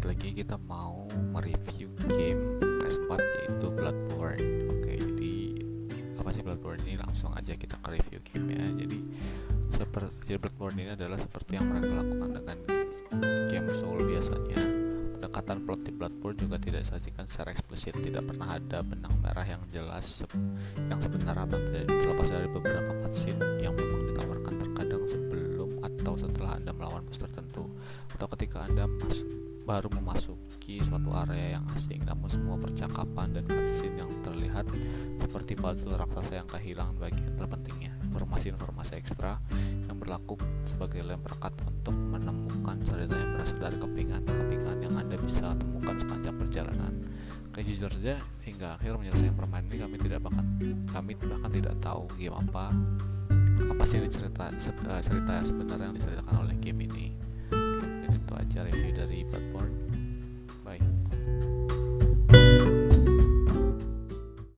lanjut lagi kita mau mereview game PS4 yaitu Bloodborne. Oke jadi apa sih Bloodborne ini? Langsung aja kita ke review game ya jadi seperti Bloodborne ini adalah seperti yang mereka lakukan dengan game Soul biasanya. Pendekatan plot di Bloodborne juga tidak disajikan secara eksplisit tidak pernah ada benang merah yang jelas se yang sebenarnya terlepas dari beberapa cutscene yang memang ditawarkan terkadang sebelum atau setelah Anda melawan monster tertentu. Atau ketika Anda masuk baru memasuki suatu area yang asing. Namun semua percakapan dan cutscene yang terlihat seperti puzzle raksasa yang kehilangan bagian terpentingnya. Informasi-informasi ekstra yang berlaku sebagai lem perekat untuk menemukan cerita yang berasal dari kepingan-kepingan yang anda bisa temukan sepanjang perjalanan. Kayak jujur saja hingga akhir menyelesaikan permainan ini kami tidak bahkan kami bahkan tidak tahu game apa apa sih cerita cerita sebenarnya yang diceritakan oleh game ini